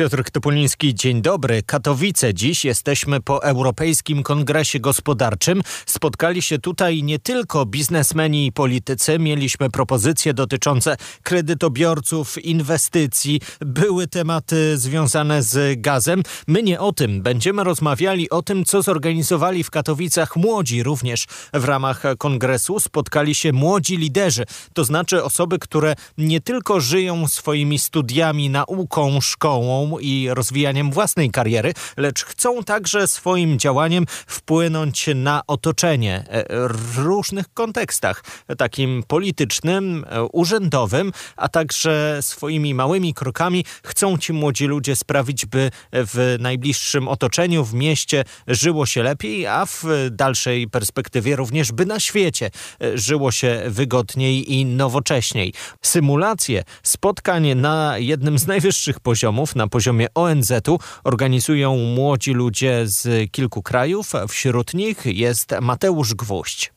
Piotr Topuliński, dzień dobry. Katowice. Dziś jesteśmy po Europejskim Kongresie Gospodarczym. Spotkali się tutaj nie tylko biznesmeni i politycy. Mieliśmy propozycje dotyczące kredytobiorców, inwestycji. Były tematy związane z gazem. My nie o tym. Będziemy rozmawiali o tym, co zorganizowali w Katowicach młodzi. Również w ramach kongresu spotkali się młodzi liderzy. To znaczy osoby, które nie tylko żyją swoimi studiami, nauką, szkołą, i rozwijaniem własnej kariery, lecz chcą także swoim działaniem wpłynąć na otoczenie e, w różnych kontekstach, takim politycznym, e, urzędowym, a także swoimi małymi krokami chcą ci młodzi ludzie sprawić, by w najbliższym otoczeniu, w mieście żyło się lepiej, a w dalszej perspektywie również, by na świecie e, żyło się wygodniej i nowocześniej. Symulacje spotkań na jednym z najwyższych poziomów, na poziomie ONZ-u organizują młodzi ludzie z kilku krajów. Wśród nich jest Mateusz Gwóźdź.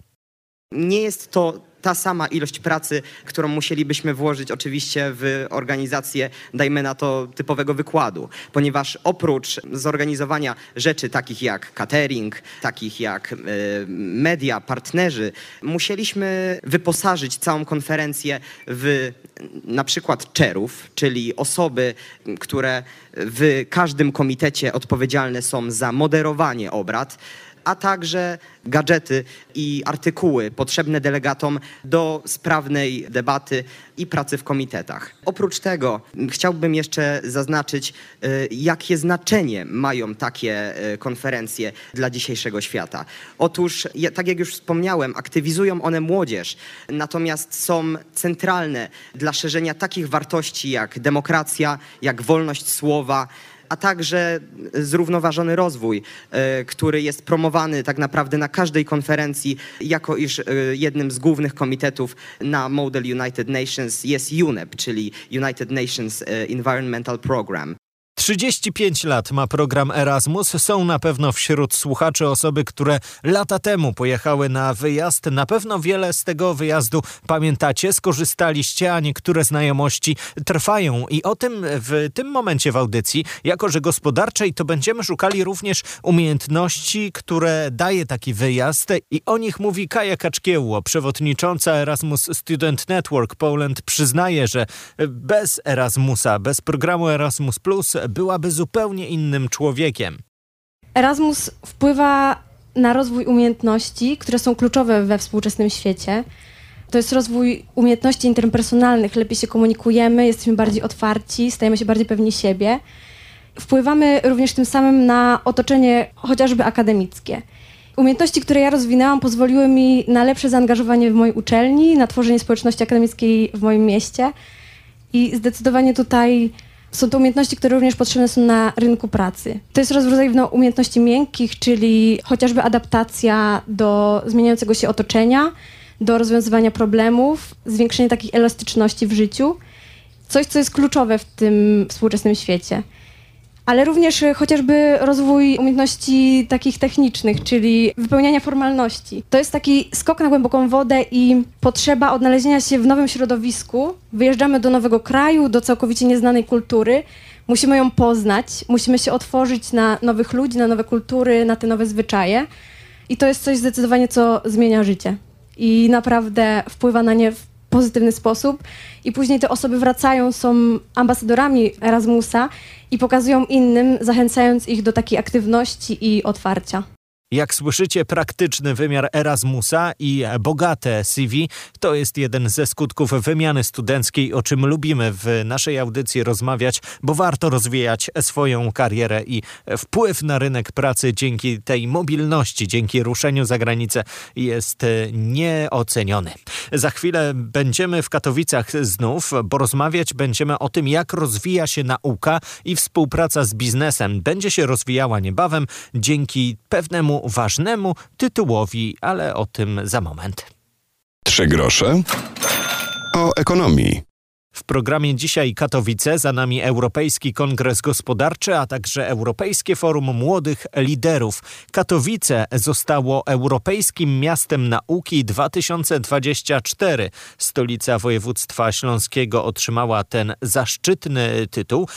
Nie jest to ta sama ilość pracy, którą musielibyśmy włożyć oczywiście w organizację, dajmy na to, typowego wykładu, ponieważ oprócz zorganizowania rzeczy takich jak catering, takich jak e, media, partnerzy, musieliśmy wyposażyć całą konferencję w na przykład czerów, czyli osoby, które w każdym komitecie odpowiedzialne są za moderowanie obrad, a także gadżety i artykuły potrzebne delegatom do sprawnej debaty i pracy w komitetach. Oprócz tego chciałbym jeszcze zaznaczyć, e, jakie znaczenie mają takie e, konferencje dla dzisiejszego świata. Otóż, tak jak już wspomniałem, aktywizują one młodzież, natomiast są centralne dla szerzenia takich wartości jak demokracja, jak wolność słowa, a także zrównoważony rozwój, e, który jest promowany tak naprawdę na każdej konferencji, jako iż e, jednym z głównych komitetów na Model United Nations jest UNEP, czyli United Nations e, Environmental Program. 35 lat ma program Erasmus. Są na pewno wśród słuchaczy osoby, które lata temu pojechały na wyjazd. Na pewno wiele z tego wyjazdu pamiętacie, skorzystaliście, a niektóre znajomości trwają. I o tym w tym momencie w audycji, jako że gospodarczej, to będziemy szukali również umiejętności, które daje taki wyjazd. I o nich mówi Kaja Kaczkiełło, przewodnicząca Erasmus Student Network Poland. Przyznaje, że bez Erasmusa, bez programu Erasmus byłaby zupełnie innym człowiekiem. Erasmus wpływa na rozwój umiejętności, które są kluczowe we współczesnym świecie. To jest rozwój umiejętności interpersonalnych, lepiej się komunikujemy, jesteśmy bardziej otwarci, stajemy się bardziej pewni siebie. Wpływamy również tym samym na otoczenie chociażby akademickie. Umiejętności, które ja rozwinęłam, pozwoliły mi na lepsze zaangażowanie w mojej uczelni, na tworzenie społeczności akademickiej w moim mieście. I zdecydowanie tutaj są to umiejętności, które również potrzebne są na rynku pracy. To jest rozwój umiejętności miękkich, czyli chociażby adaptacja do zmieniającego się otoczenia, do rozwiązywania problemów, zwiększenie takiej elastyczności w życiu. Coś, co jest kluczowe w tym współczesnym świecie ale również e, chociażby rozwój umiejętności takich technicznych, czyli wypełniania formalności. To jest taki skok na głęboką wodę i potrzeba odnalezienia się w nowym środowisku. Wyjeżdżamy do nowego kraju, do całkowicie nieznanej kultury. Musimy ją poznać, musimy się otworzyć na nowych ludzi, na nowe kultury, na te nowe zwyczaje. I to jest coś zdecydowanie, co zmienia życie. I naprawdę wpływa na nie w pozytywny sposób. I później te osoby wracają, są ambasadorami Erasmusa i pokazują innym, zachęcając ich do takiej aktywności i otwarcia. Jak słyszycie, praktyczny wymiar Erasmusa i bogate CV to jest jeden ze skutków wymiany studenckiej, o czym lubimy w naszej audycji rozmawiać, bo warto rozwijać swoją karierę i wpływ na rynek pracy dzięki tej mobilności, dzięki ruszeniu za granicę jest nieoceniony. Za chwilę będziemy w Katowicach znów, bo rozmawiać będziemy o tym, jak rozwija się nauka i współpraca z biznesem. Będzie się rozwijała niebawem dzięki pewnemu ważnemu tytułowi, ale o tym za moment. Trzy grosze o ekonomii. W programie dzisiaj Katowice, za nami Europejski Kongres Gospodarczy, a także Europejskie Forum Młodych Liderów. Katowice zostało Europejskim Miastem Nauki 2024. Stolica województwa śląskiego otrzymała ten zaszczytny tytuł.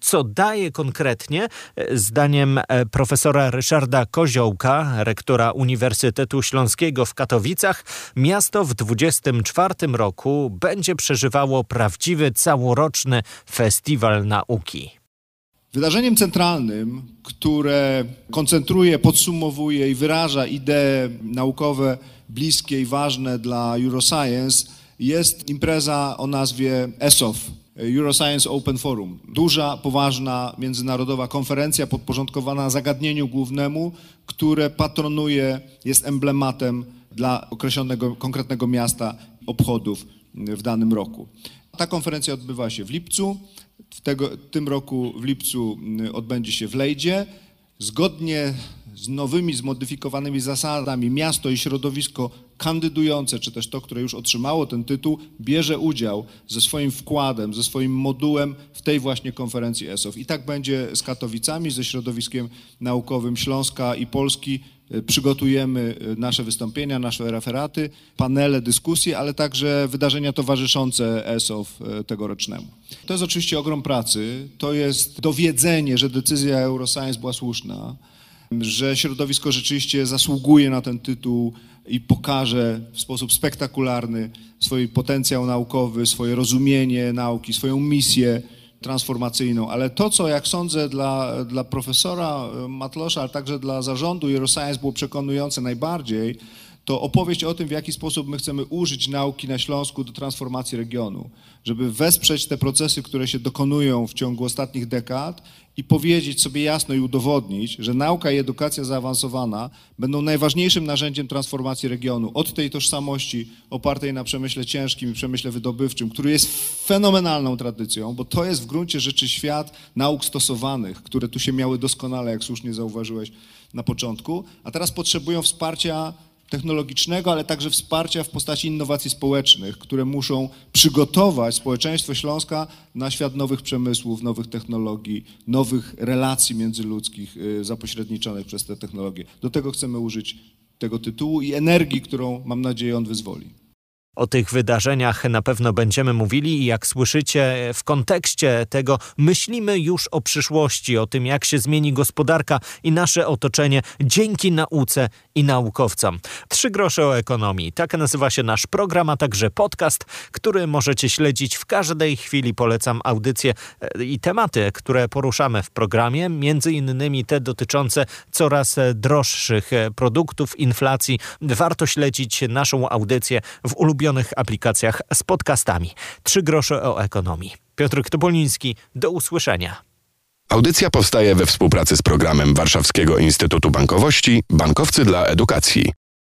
Co daje konkretnie, zdaniem profesora Ryszarda Koziołka, rektora Uniwersytetu Śląskiego w Katowicach, miasto w 2024 roku będzie przeżywało prawie prawdziwy, całoroczny festiwal nauki. Wydarzeniem centralnym, które koncentruje, podsumowuje i wyraża idee naukowe bliskie i ważne dla Euroscience, jest impreza o nazwie ESOF, Euroscience Open Forum. Duża, poważna międzynarodowa konferencja podporządkowana zagadnieniu głównemu, które patronuje, jest emblematem dla określonego, konkretnego miasta obchodów w danym roku. Ta konferencja odbywa się w lipcu. W tego, tym roku w lipcu mm, odbędzie się w Lejdzie. Zgodnie z nowymi, zmodyfikowanymi zasadami miasto i środowisko kandydujące, czy też to, które już otrzymało ten tytuł, bierze udział ze swoim wkładem, ze swoim modułem w tej właśnie konferencji ESOF. I tak będzie z Katowicami, ze środowiskiem naukowym Śląska i Polski Y, przygotujemy y, nasze wystąpienia, nasze referaty, panele, dyskusje, ale także wydarzenia towarzyszące ESOF y, tegorocznemu. To jest oczywiście ogrom pracy, to jest dowiedzenie, że decyzja Euroscience była słuszna, że środowisko rzeczywiście zasługuje na ten tytuł i pokaże w sposób spektakularny swój potencjał naukowy, swoje rozumienie nauki, swoją misję transformacyjną, ale to, co jak sądzę dla, dla profesora Matlosza, ale także dla zarządu Euroscience było przekonujące najbardziej, to opowieść o tym, w jaki sposób my chcemy użyć nauki na Śląsku do transformacji regionu, żeby wesprzeć te procesy, które się dokonują w ciągu ostatnich dekad i powiedzieć sobie jasno i udowodnić, że nauka i edukacja zaawansowana będą najważniejszym narzędziem transformacji regionu. Od tej tożsamości opartej na przemyśle ciężkim i przemyśle wydobywczym, który jest fenomenalną tradycją, bo to jest w gruncie rzeczy świat nauk stosowanych, które tu się miały doskonale, jak słusznie zauważyłeś na początku, a teraz potrzebują wsparcia technologicznego, ale także wsparcia w postaci innowacji społecznych, które muszą przygotować społeczeństwo Śląska na świat nowych przemysłów, nowych technologii, nowych relacji międzyludzkich y, zapośredniczonych przez te technologie. Do tego chcemy użyć tego tytułu i energii, którą mam nadzieję on wyzwoli. O tych wydarzeniach na pewno będziemy mówili i jak słyszycie, w kontekście tego myślimy już o przyszłości, o tym, jak się zmieni gospodarka i nasze otoczenie dzięki nauce i naukowcom. Trzy grosze o ekonomii. Tak nazywa się nasz program, a także podcast, który możecie śledzić w każdej chwili. Polecam audycje e, i tematy, które poruszamy w programie, między innymi te dotyczące coraz droższych produktów, inflacji. Warto śledzić naszą audycję w ulubionych ulubionych aplikacjach z podcastami. Trzy grosze o ekonomii. Piotr Topoliński, do usłyszenia. Audycja powstaje we współpracy z programem Warszawskiego Instytutu Bankowości Bankowcy dla Edukacji.